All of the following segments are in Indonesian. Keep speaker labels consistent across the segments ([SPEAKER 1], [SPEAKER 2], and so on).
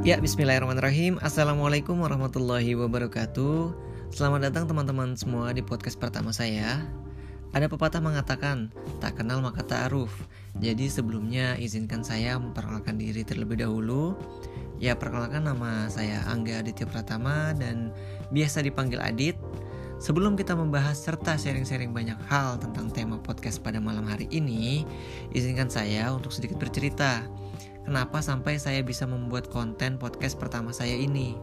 [SPEAKER 1] Ya, bismillahirrahmanirrahim. Assalamualaikum warahmatullahi wabarakatuh. Selamat datang teman-teman semua di podcast pertama saya. Ada pepatah mengatakan, tak kenal maka ta'aruf. Jadi sebelumnya izinkan saya memperkenalkan diri terlebih dahulu. Ya, perkenalkan nama saya Angga Aditya Pratama dan biasa dipanggil Adit. Sebelum kita membahas serta sharing-sharing banyak hal tentang tema podcast pada malam hari ini, izinkan saya untuk sedikit bercerita kenapa sampai saya bisa membuat konten podcast pertama saya ini.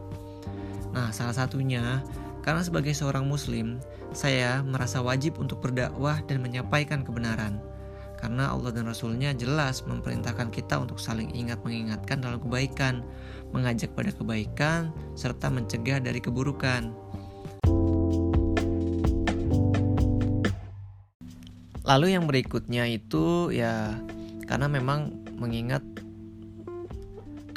[SPEAKER 1] Nah, salah satunya karena sebagai seorang muslim, saya merasa wajib untuk berdakwah dan menyampaikan kebenaran. Karena Allah dan Rasulnya jelas memerintahkan kita untuk saling ingat mengingatkan dalam kebaikan, mengajak pada kebaikan, serta mencegah dari keburukan. Lalu yang berikutnya itu ya karena memang mengingat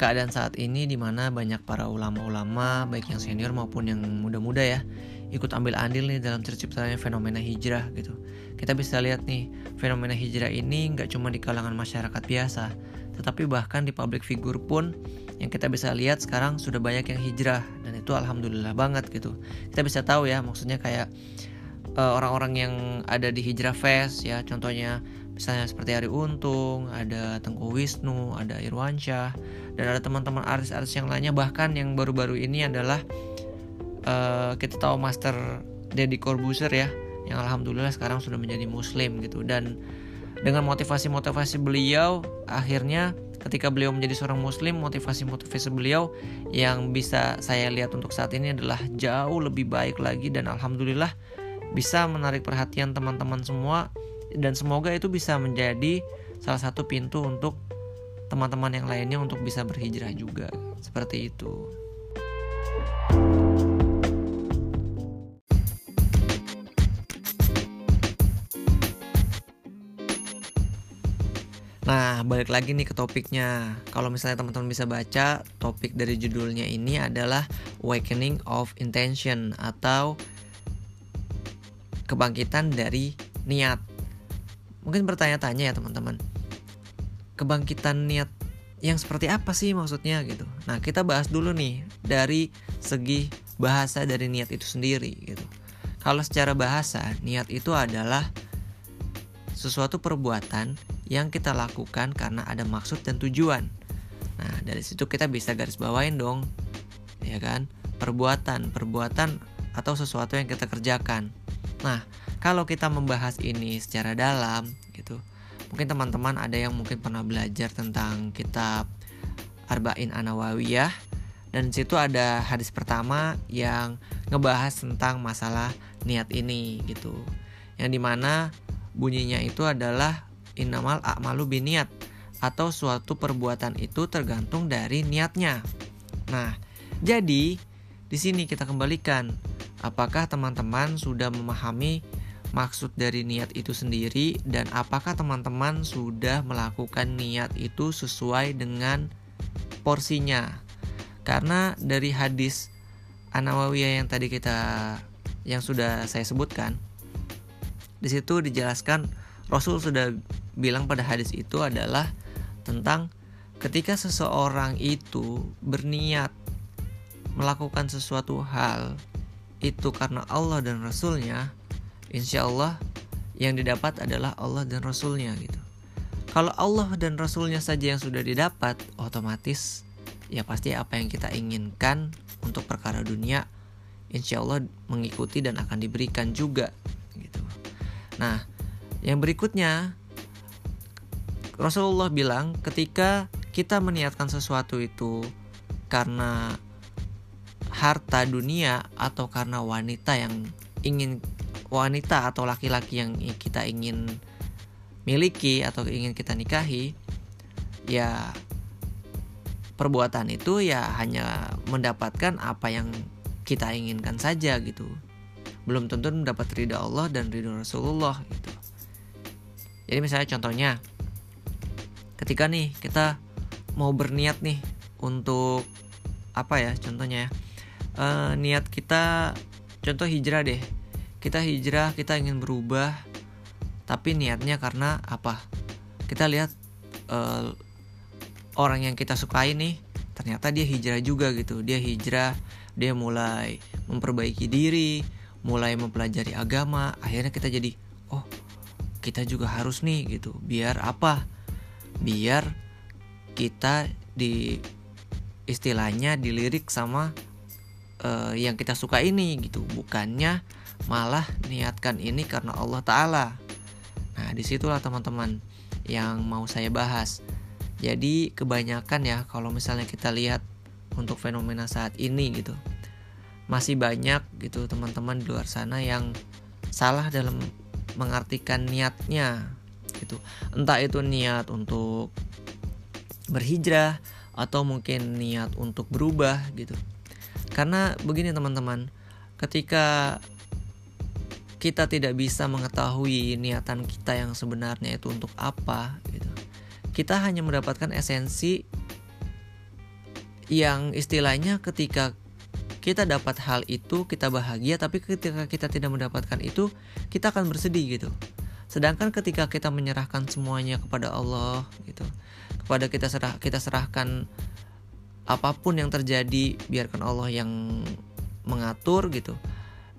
[SPEAKER 1] keadaan saat ini di mana banyak para ulama-ulama baik yang senior maupun yang muda-muda ya ikut ambil andil nih dalam terciptanya fenomena hijrah gitu. Kita bisa lihat nih fenomena hijrah ini nggak cuma di kalangan masyarakat biasa, tetapi bahkan di public figure pun yang kita bisa lihat sekarang sudah banyak yang hijrah dan itu alhamdulillah banget gitu. Kita bisa tahu ya maksudnya kayak eh, orang-orang uh, yang ada di hijrah fest ya contohnya misalnya seperti Ari Untung, ada Tengku Wisnu, ada Irwansyah, dan ada teman-teman artis-artis yang lainnya. Bahkan yang baru-baru ini adalah uh, kita tahu Master Deddy Corbuzier ya, yang alhamdulillah sekarang sudah menjadi Muslim gitu. Dan dengan motivasi-motivasi beliau akhirnya ketika beliau menjadi seorang muslim motivasi-motivasi beliau yang bisa saya lihat untuk saat ini adalah jauh lebih baik lagi dan alhamdulillah bisa menarik perhatian teman-teman semua dan semoga itu bisa menjadi salah satu pintu untuk teman-teman yang lainnya untuk bisa berhijrah juga seperti itu. Nah, balik lagi nih ke topiknya. Kalau misalnya teman-teman bisa baca, topik dari judulnya ini adalah Awakening of Intention atau kebangkitan dari niat mungkin bertanya-tanya ya teman-teman. Kebangkitan niat yang seperti apa sih maksudnya gitu? Nah kita bahas dulu nih dari segi bahasa dari niat itu sendiri gitu. Kalau secara bahasa niat itu adalah sesuatu perbuatan yang kita lakukan karena ada maksud dan tujuan. Nah dari situ kita bisa garis bawain dong ya kan? Perbuatan perbuatan atau sesuatu yang kita kerjakan. Nah kalau kita membahas ini secara dalam gitu mungkin teman-teman ada yang mungkin pernah belajar tentang kitab Arba'in Anawawiyah dan situ ada hadis pertama yang ngebahas tentang masalah niat ini gitu. Yang di mana bunyinya itu adalah inamal a'malu biniat atau suatu perbuatan itu tergantung dari niatnya. Nah jadi di sini kita kembalikan apakah teman-teman sudah memahami maksud dari niat itu sendiri dan apakah teman-teman sudah melakukan niat itu sesuai dengan porsinya. Karena dari hadis Anawawiyah yang tadi kita yang sudah saya sebutkan di situ dijelaskan Rasul sudah bilang pada hadis itu adalah tentang ketika seseorang itu berniat melakukan sesuatu hal itu karena Allah dan Rasulnya insya Allah yang didapat adalah Allah dan Rasulnya gitu. Kalau Allah dan Rasulnya saja yang sudah didapat, otomatis ya pasti apa yang kita inginkan untuk perkara dunia, insya Allah mengikuti dan akan diberikan juga gitu. Nah, yang berikutnya Rasulullah bilang ketika kita meniatkan sesuatu itu karena harta dunia atau karena wanita yang ingin wanita atau laki-laki yang kita ingin miliki atau ingin kita nikahi ya perbuatan itu ya hanya mendapatkan apa yang kita inginkan saja gitu. Belum tentu mendapat ridha Allah dan ridha Rasulullah gitu. Jadi misalnya contohnya ketika nih kita mau berniat nih untuk apa ya contohnya ya? E, niat kita contoh hijrah deh kita hijrah kita ingin berubah tapi niatnya karena apa? Kita lihat uh, orang yang kita sukai nih ternyata dia hijrah juga gitu. Dia hijrah dia mulai memperbaiki diri mulai mempelajari agama akhirnya kita jadi oh kita juga harus nih gitu. Biar apa? Biar kita di istilahnya dilirik sama uh, yang kita suka ini gitu. Bukannya malah niatkan ini karena Allah Ta'ala nah di situlah teman-teman yang mau saya bahas jadi kebanyakan ya kalau misalnya kita lihat untuk fenomena saat ini gitu. Masih banyak gitu teman-teman di luar sana yang salah dalam mengartikan niatnya gitu. Entah itu niat untuk berhijrah atau mungkin niat untuk berubah gitu. Karena begini teman-teman, ketika kita tidak bisa mengetahui niatan kita yang sebenarnya itu untuk apa gitu. Kita hanya mendapatkan esensi yang istilahnya ketika kita dapat hal itu kita bahagia tapi ketika kita tidak mendapatkan itu kita akan bersedih gitu. Sedangkan ketika kita menyerahkan semuanya kepada Allah gitu kepada kita serah kita serahkan apa pun yang terjadi biarkan Allah yang mengatur gitu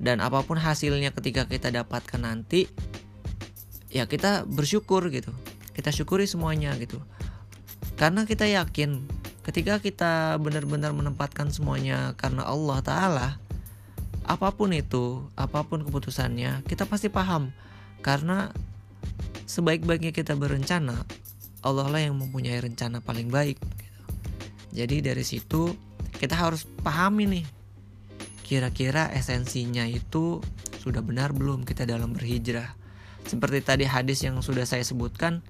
[SPEAKER 1] dan apa pun hasilnya ketika kita dapatkan nanti ya kita bersyukur gitu. Kita syukuri semuanya gitu. Karena kita yakin ketika kita benar-benar menempatkan semuanya karena Allah Ta'ala apa pun itu apa pun keputusannya kita pasti paham. Karena sebaik-baiknya kita berencana Allah lah yang mempunyai rencana paling baik gitu. jadi dari situ kita harus pahami nih kira-kira esensinya itu sudah benar belum kita dalam berhijrah seperti tadi hadis yang sudah saya sebutkan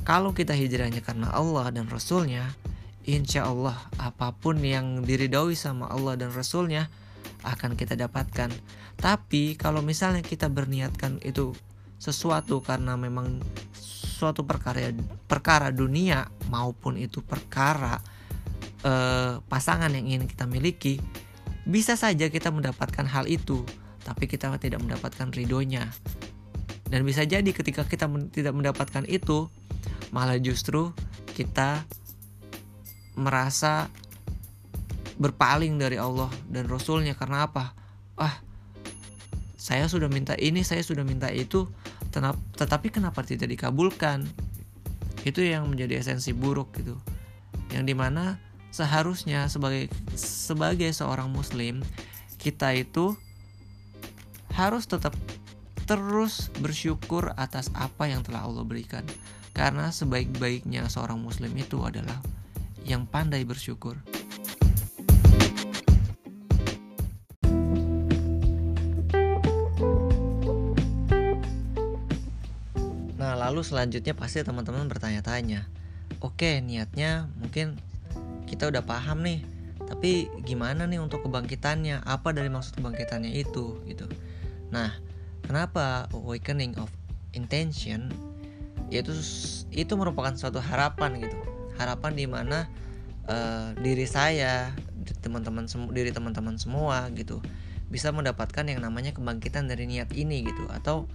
[SPEAKER 1] kalau kita hijrahnya karena Allah dan Rasulnya, insya Allah apa pun yang diridhoi sama Allah dan Rasulnya akan kita dapatkan. Tapi kalau misalnya kita berniatkan itu sesuatu karena memang suatu perkara perkara dunia maupun itu perkara eh, pasangan yang ingin kita miliki, bisa saja kita mendapatkan hal itu, tapi kita tidak mendapatkan ridhonya. Dan bisa jadi ketika kita tidak mendapatkan itu, malah justru kita merasa berpaling dari Allah dan Rasulnya karena apa? Ah, saya sudah minta ini, saya sudah minta itu, tetapi kenapa tidak dikabulkan? Itu yang menjadi esensi buruk gitu. Yang di mana seharusnya sebagai sebagai seorang Muslim kita itu harus tetap terus bersyukur atas apa yang telah Allah berikan. Karena sebaik-baiknya seorang muslim itu adalah yang pandai bersyukur. Nah, lalu selanjutnya pasti teman-teman bertanya-tanya. Oke, niatnya mungkin kita udah paham nih, tapi gimana nih untuk kebangkitannya? Apa dari maksud kebangkitannya itu gitu. Nah, kenapa awakening of intention yaitu itu merupakan suatu harapan gitu harapan di mana uh, diri saya teman-teman diri teman-teman semua gitu bisa mendapatkan yang namanya kebangkitan dari niat ini gitu atau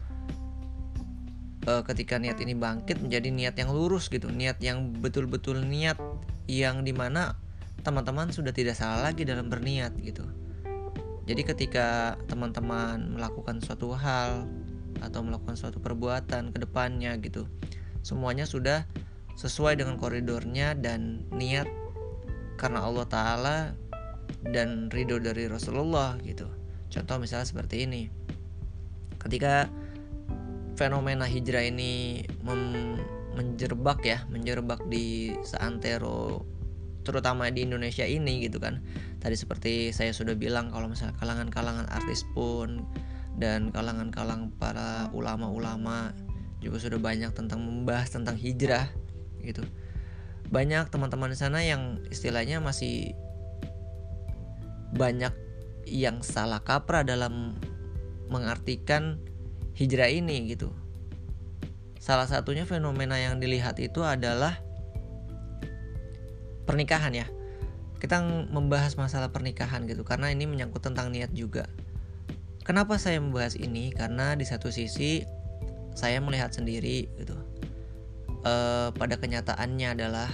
[SPEAKER 1] uh, ketika niat ini bangkit menjadi niat yang lurus gitu niat yang betul-betul niat yang di mana teman-teman sudah tidak salah lagi dalam berniat gitu jadi ketika teman-teman melakukan suatu hal atau melakukan suatu perbuatan ke depannya gitu. Semuanya sudah sesuai dengan koridornya dan niat karena Allah Ta'ala dan ridho dari Rasulullah gitu. Contoh misalnya seperti ini. Ketika fenomena hijrah ini menjerbak ya, menjerbak di seantero terutama di Indonesia ini gitu kan. Tadi seperti saya sudah bilang kalau misalnya kalangan-kalangan artis pun dan kalangan-kalangan para ulama-ulama juga sudah banyak tentang membahas tentang hijrah gitu. Banyak teman-teman di sana yang istilahnya masih banyak yang salah kaprah dalam mengartikan hijrah ini gitu. Salah satunya fenomena yang dilihat itu adalah pernikahan ya. Kita membahas masalah pernikahan gitu karena ini menyangkut tentang niat juga Kenapa saya membahas ini? Karena di satu sisi saya melihat sendiri gitu. E, pada kenyataannya adalah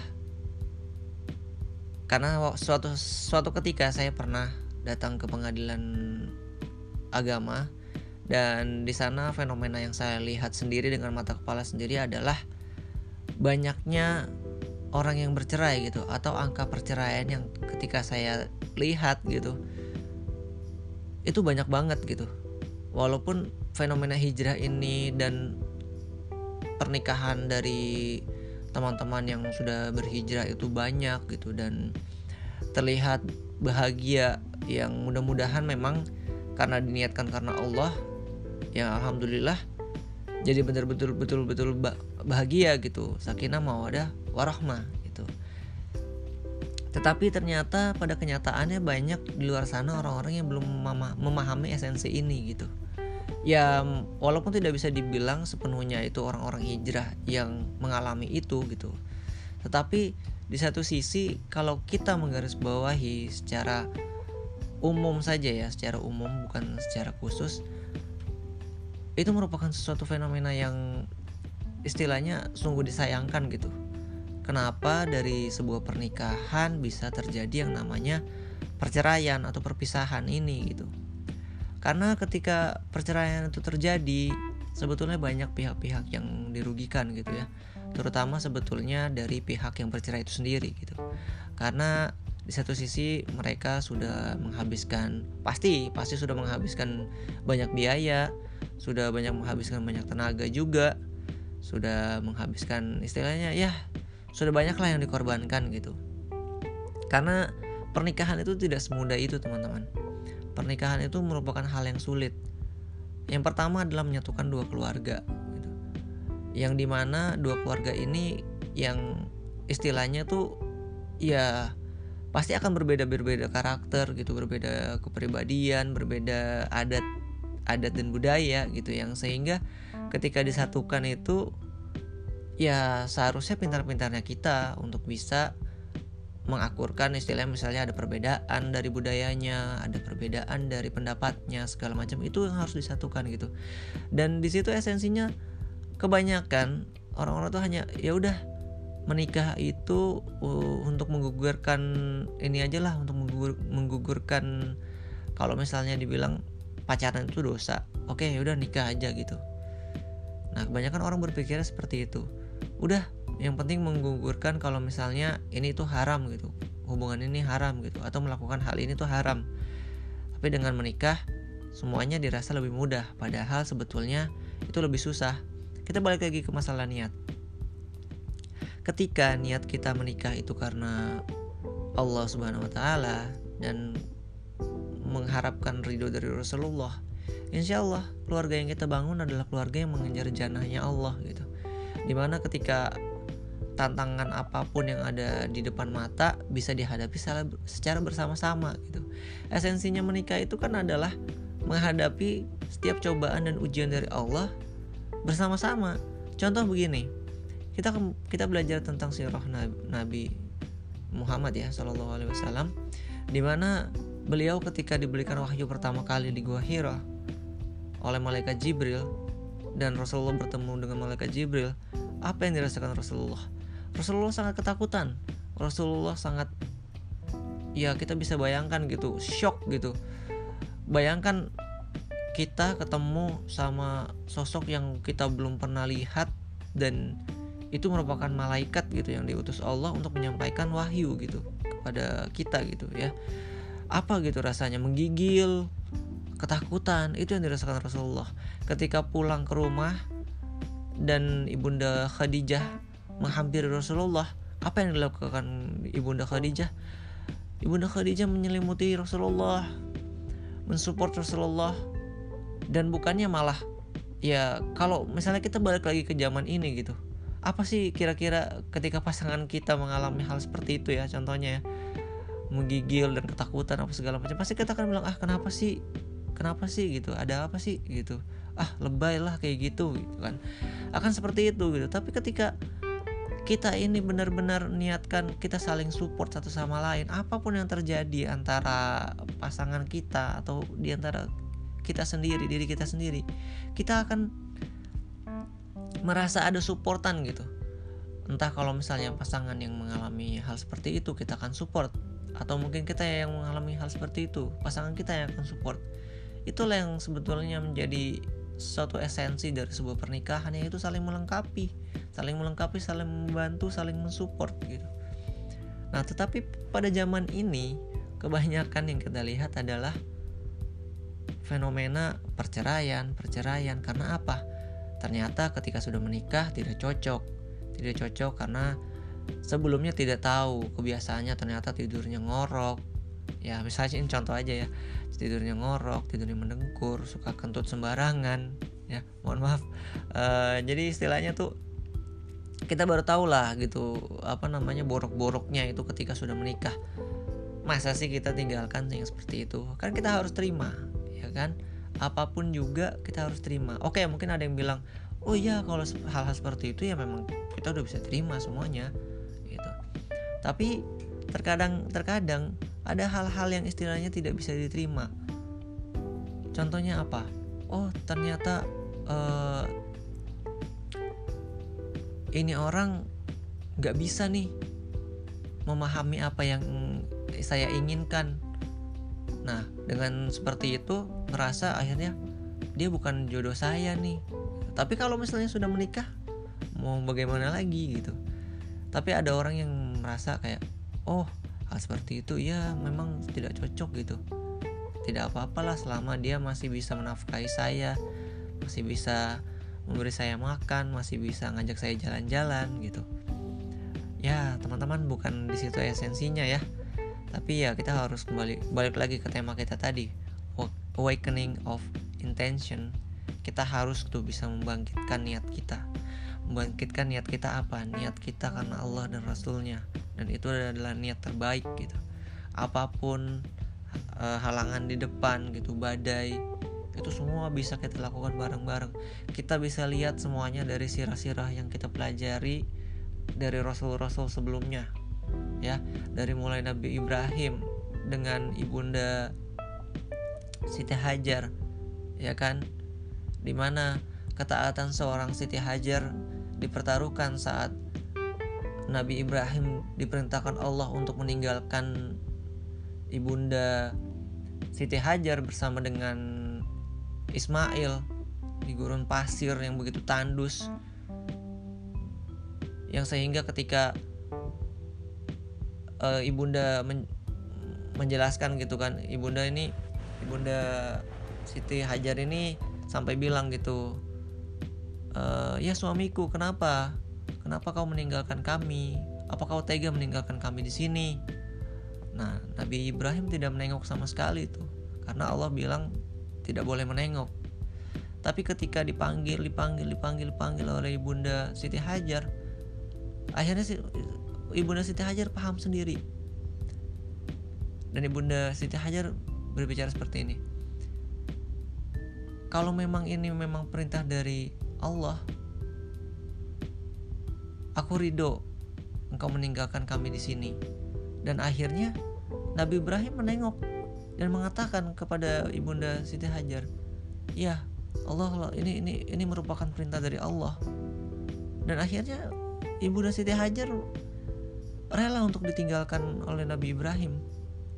[SPEAKER 1] karena suatu suatu ketika saya pernah datang ke pengadilan agama dan di sana fenomena yang saya lihat sendiri dengan mata kepala sendiri adalah banyaknya orang yang bercerai gitu atau angka perceraian yang ketika saya lihat gitu itu banyak banget gitu. Walaupun fenomena hijrah ini dan pernikahan dari teman-teman yang sudah berhijrah itu banyak gitu dan terlihat bahagia yang mudah-mudahan memang karena diniatkan karena Allah ya alhamdulillah jadi betul-betul betul-betul bahagia gitu. Sakinah mawadah warahmah gitu. Tetapi ternyata pada kenyataannya banyak di luar sana orang-orang yang belum memahami esensi ini gitu. Ya walaupun tidak bisa dibilang sepenuhnya itu orang-orang hijrah yang mengalami itu gitu. Tetapi di satu sisi kalau kita menggarisbawahi secara umum saja ya secara umum bukan secara khusus itu merupakan sesuatu fenomena yang istilahnya sungguh disayangkan gitu kenapa dari sebuah pernikahan bisa terjadi yang namanya perceraian atau perpisahan ini gitu karena ketika perceraian itu terjadi, sebetulnya banyak pihak-pihak yang dirugikan gitu ya. Terutama sebetulnya dari pihak yang bercerai itu sendiri gitu. Karena di satu sisi mereka sudah menghabiskan pasti pasti sudah menghabiskan banyak biaya, sudah banyak menghabiskan banyak tenaga juga, sudah menghabiskan istilahnya ya sudah banyak lah yang dikorbankan gitu. Karena pernikahan itu tidak semudah itu teman-teman pernikahan itu merupakan hal yang sulit. Yang pertama adalah menyatukan dua keluarga, gitu. yang di mana dua keluarga ini yang istilahnya tuh ya pasti akan berbeda-berbeda karakter gitu, berbeda kepribadian, berbeda adat adat dan budaya gitu, yang sehingga ketika disatukan itu ya seharusnya pintar-pintarnya kita untuk bisa mengakurkan istilah misalnya ada perbedaan dari budayanya, ada perbedaan dari pendapatnya segala macam itu yang harus disatukan gitu. Dan di situ esensinya kebanyakan orang-orang tuh hanya ya udah menikah itu uh, untuk menggugurkan ini aja lah untuk menggugur, menggugurkan kalau misalnya dibilang pacaran itu dosa oke ya udah nikah aja gitu. Nah kebanyakan orang berpikir seperti itu. Udah yang penting menggugurkan kalau misalnya ini tuh haram gitu hubungan ini haram gitu atau melakukan hal ini tuh haram. Tapi dengan menikah semuanya dirasa lebih mudah padahal sebetulnya itu lebih susah. Kita balik lagi ke masalah niat ketika niat kita menikah itu karena Allah Subhanahu wa taala dan mengharapkan ridho dari Rasulullah Insya Allah keluarga yang kita bangun adalah keluarga yang mengejar janahnya Allah gitu Di mana ketika tantangan apa pun yang ada di depan mata bisa dihadapi secara bersama-sama gitu. Esensinya menikah itu kan adalah menghadapi setiap cobaan dan ujian dari Allah bersama-sama. Contoh begini, kita kita belajar tentang sirah Nabi Muhammad ya Shallallahu Alaihi Wasallam, di mana beliau ketika diberikan wahyu pertama kali di Gua Hira oleh malaikat Jibril dan Rasulullah bertemu dengan malaikat Jibril, apa yang dirasakan Rasulullah? Rasulullah sangat ketakutan Rasulullah sangat ya kita bisa bayangkan gitu shock gitu bayangkan kita ketemu sama sosok yang kita belum pernah lihat dan itu merupakan malaikat gitu yang diutus Allah untuk menyampaikan wahyu gitu kepada kita gitu ya apa gitu rasanya menggigil ketakutan itu yang dirasakan Rasulullah ketika pulang ke rumah dan ibunda Khadijah menghampiri Rasulullah, apa yang dilakukan Ibunda Khadijah? Ibunda Khadijah menyelimuti Rasulullah, mensupport Rasulullah dan bukannya malah ya kalau misalnya kita balik lagi ke zaman ini gitu. Apa sih kira-kira ketika pasangan kita mengalami hal seperti itu ya? Contohnya ya menggigil dan ketakutan apa segala macam. Pasti kita akan bilang ah kenapa sih? Kenapa sih? Gitu. Ada apa sih? Gitu. Ah lebay lah kayak gitu. Gitu kan. Akan seperti itu gitu. Tapi ketika kita ini benar-benar niatkan kita saling support satu sama lain apa pun yang terjadi antara pasangan kita atau di antara kita sendiri diri kita sendiri kita akan merasa ada supportan gitu. Entah kalau misalnya pasangan yang mengalami hal seperti itu kita akan support. Atau mungkin kita yang mengalami hal seperti itu pasangan kita yang akan support. Itulah yang sebetulnya menjadi suatu esensi dari sebuah pernikahan yaitu saling melengkapi. Saling melengkapi saling membantu saling mensupport gitu. Nah tetapi pada zaman ini kebanyakan yang kita lihat adalah fenomena perceraian perceraian. Karena apa ternyata ketika sudah menikah tidak cocok. Tidak cocok karena sebelumnya tidak tahu kebiasaannya ternyata tidurnya ngorok. Ya misalnya ini contoh aja ya. Tidurnya ngorok tidurnya mendengkur suka kentut sembarangan. Ya mohon maaf. Uh, jadi istilahnya tuh kita baru tahu lah gitu apa namanya borok-boroknya itu ketika sudah menikah. Masa sih kita tinggalkan yang seperti itu? Kan kita harus terima ya kan apa pun juga kita harus terima oke mungkin ada yang bilang oh iya kalau hal-hal seperti itu ya memang kita udah bisa terima semuanya tapi terkadang terkadang ada hal-hal yang istilahnya tidak bisa diterima. Contohnya apa? Oh ternyata uh, ini orang nggak bisa nih memahami apa yang saya inginkan. Nah dengan seperti itu merasa akhirnya dia bukan jodoh saya nih. Tapi kalau misalnya sudah menikah mau bagaimana lagi gitu. Tapi ada orang yang merasa kayak oh hal seperti itu ya memang tidak cocok gitu tidak apa-apalah selama dia masih bisa menafkahi saya masih bisa memberi saya makan masih bisa ngajak saya jalan-jalan gitu ya teman-teman bukan di situ esensinya ya tapi ya kita harus kembali balik lagi ke tema kita tadi. Awakening of intention. Kita harus tuh bisa membangkitkan niat kita. Membangkitkan niat kita apa? Niat kita karena Allah dan Rasulnya. Dan itu adalah niat terbaik gitu. Apa pun uh, halangan di depan gitu badai itu semua bisa kita lakukan bareng-bareng. Kita bisa lihat semuanya dari sirah-sirah yang kita pelajari dari rasul-rasul sebelumnya ya dari mulai Nabi Ibrahim dengan ibunda Siti Hajar ya kan? Di mana ketaatan seorang Siti Hajar dipertaruhkan saat Nabi Ibrahim diperintahkan Allah untuk meninggalkan ibunda Siti Hajar bersama dengan Ismail di gurun pasir yang begitu tandus. Yang sehingga ketika uh, ibunda men menjelaskan gitu kan ibunda ini ibunda Siti Hajar ini sampai bilang gitu e, ya suamiku kenapa Kenapa kau meninggalkan kami? Apa kau tega meninggalkan kami di sini? Nah, Nabi Ibrahim tidak menengok sama sekali itu. Karena Allah bilang tidak boleh menengok. Tapi ketika dipanggil, dipanggil, dipanggil, dipanggil oleh Ibunda Siti Hajar, akhirnya Ibunda Siti Hajar paham sendiri. Dan Ibunda Siti Hajar berbicara seperti ini. Kalau memang ini memang perintah dari Allah, Aku ridho engkau meninggalkan kami di sini. Dan akhirnya Nabi Ibrahim menengok dan mengatakan kepada ibunda Siti Hajar, "Ya, Allah ini ini ini merupakan perintah dari Allah." Dan akhirnya ibunda Siti Hajar rela untuk ditinggalkan oleh Nabi Ibrahim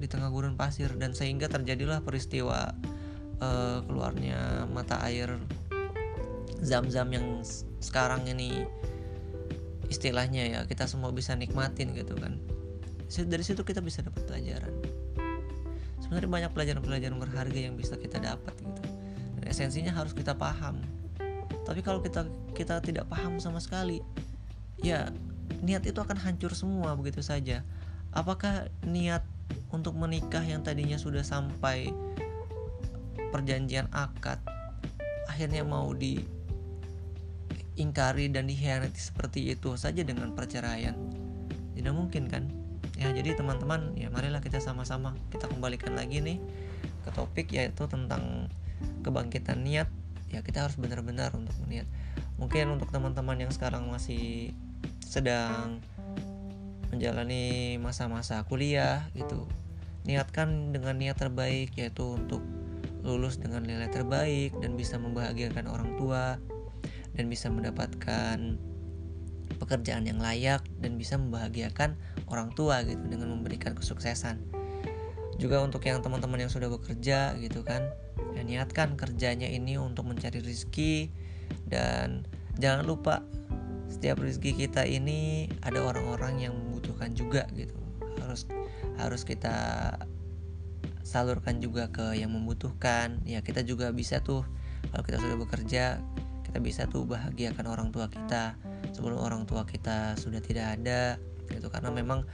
[SPEAKER 1] di tengah gurun pasir dan sehingga terjadilah peristiwa uh, keluarnya mata air zam-zam yang sekarang ini istilahnya ya kita semua bisa nikmatin gitu kan. Dari situ kita bisa dapat pelajaran. Sebenarnya banyak pelajaran-pelajaran berharga yang bisa kita dapat gitu. Dan esensinya harus kita paham. Tapi kalau kita kita tidak paham sama sekali ya niat itu akan hancur semua begitu saja. Apakah niat untuk menikah yang tadinya sudah sampai perjanjian akad akhirnya mau di ingkari dan dikhianati seperti itu saja dengan perceraian? Tidak mungkin kan? Ya jadi teman-teman ya marilah kita sama-sama kita kembalikan lagi nih ke topik yaitu tentang kebangkitan niat. Ya kita harus benar-benar untuk niat mungkin untuk teman-teman yang sekarang masih sedang menjalani masa-masa kuliah gitu. Niatkan dengan niat terbaik yaitu untuk lulus dengan nilai terbaik dan bisa membahagiakan orang tua dan bisa mendapatkan pekerjaan yang layak dan bisa membahagiakan orang tua gitu dengan memberikan kesuksesan. Juga untuk yang teman-teman yang sudah bekerja gitu kan ya niatkan kerjanya ini untuk mencari rezeki dan jangan lupa setiap rezeki kita ini ada orang-orang yang membutuhkan juga gitu. Harus harus kita salurkan juga ke yang membutuhkan. Ya kita juga bisa tuh kalau kita sudah bekerja kita bisa tuh bahagiakan orang tua kita sebelum orang tua kita sudah tidak ada gitu. Karena memang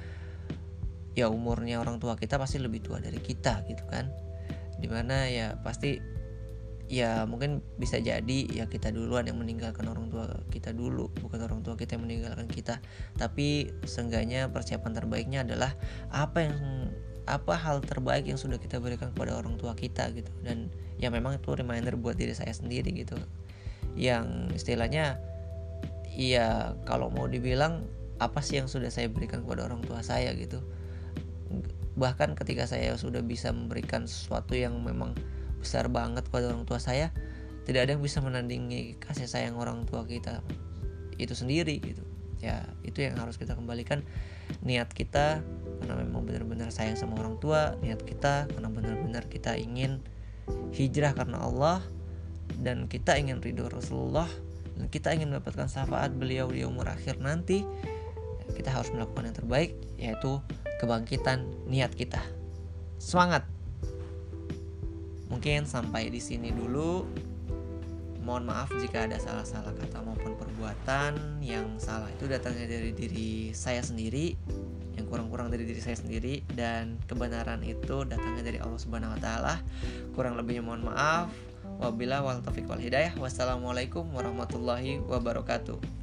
[SPEAKER 1] ya umurnya orang tua kita pasti lebih tua dari kita gitu kan. Di mana ya pasti ya mungkin bisa jadi ya kita duluan yang meninggalkan orang tua kita dulu bukan orang tua kita yang meninggalkan kita. Tapi seenggaknya persiapan terbaiknya adalah apa yang apa hal terbaik yang sudah kita berikan kepada orang tua kita gitu. Dan ya memang itu reminder buat diri saya sendiri gitu. Yang istilahnya iya kalau mau dibilang apa sih yang sudah saya berikan kepada orang tua saya gitu. Bahkan ketika saya sudah bisa memberikan sesuatu yang memang besar banget kepada orang tua saya tidak ada yang bisa menandingi kasih sayang orang tua kita itu sendiri gitu. Ya itu yang harus kita kembalikan. Niat kita karena memang benar-benar sayang sama orang tua niat kita karena benar-benar kita ingin hijrah karena Allah dan kita ingin ridho Rasulullah dan kita ingin mendapatkan syafaat beliau di umur akhir nanti kita harus melakukan yang terbaik yaitu kebangkitan niat kita. Semangat mungkin sampai di sini dulu mohon maaf jika ada salah-salah kata maupun perbuatan yang salah itu datangnya dari diri saya sendiri yang kurang-kurang dari diri saya sendiri dan kebenaran itu datangnya dari Allah Subhanahu wa taala. Kurang lebihnya mohon maaf. Wabillahi wal taufiq wal hidayah. Wassalamualaikum warahmatullahi wabarakatuh.